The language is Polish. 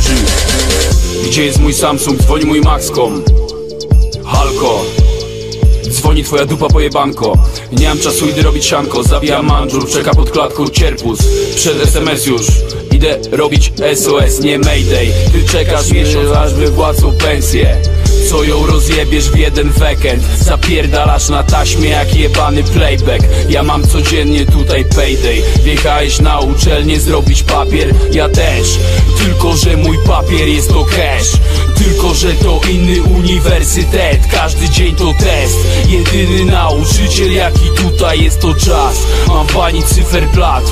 rzeczy Gdzie jest mój Samsung? Dzwoni mój Maxcom. Halko. Dzwoni twoja dupa pojebanko. Nie mam czasu, idę robić sianko. Zabijam manżur, czeka pod klatką cierpus. Przed SMS już. Idę robić SOS, nie Mayday. Ty czekasz miesiąc, aż wypłacą pensję. Co ją rozjebiesz w jeden weekend? Zapierdalasz na taśmie jak jebany playback. Ja mam codziennie tutaj payday. Wjechałeś na uczelnię zrobić papier? Ja też. Tylko, że mój papier jest to cash. Tylko, że to inny uniwersytet. Każdy dzień to test. Jedyny nauczyciel jaki tutaj jest to czas. Mam pani cyferblat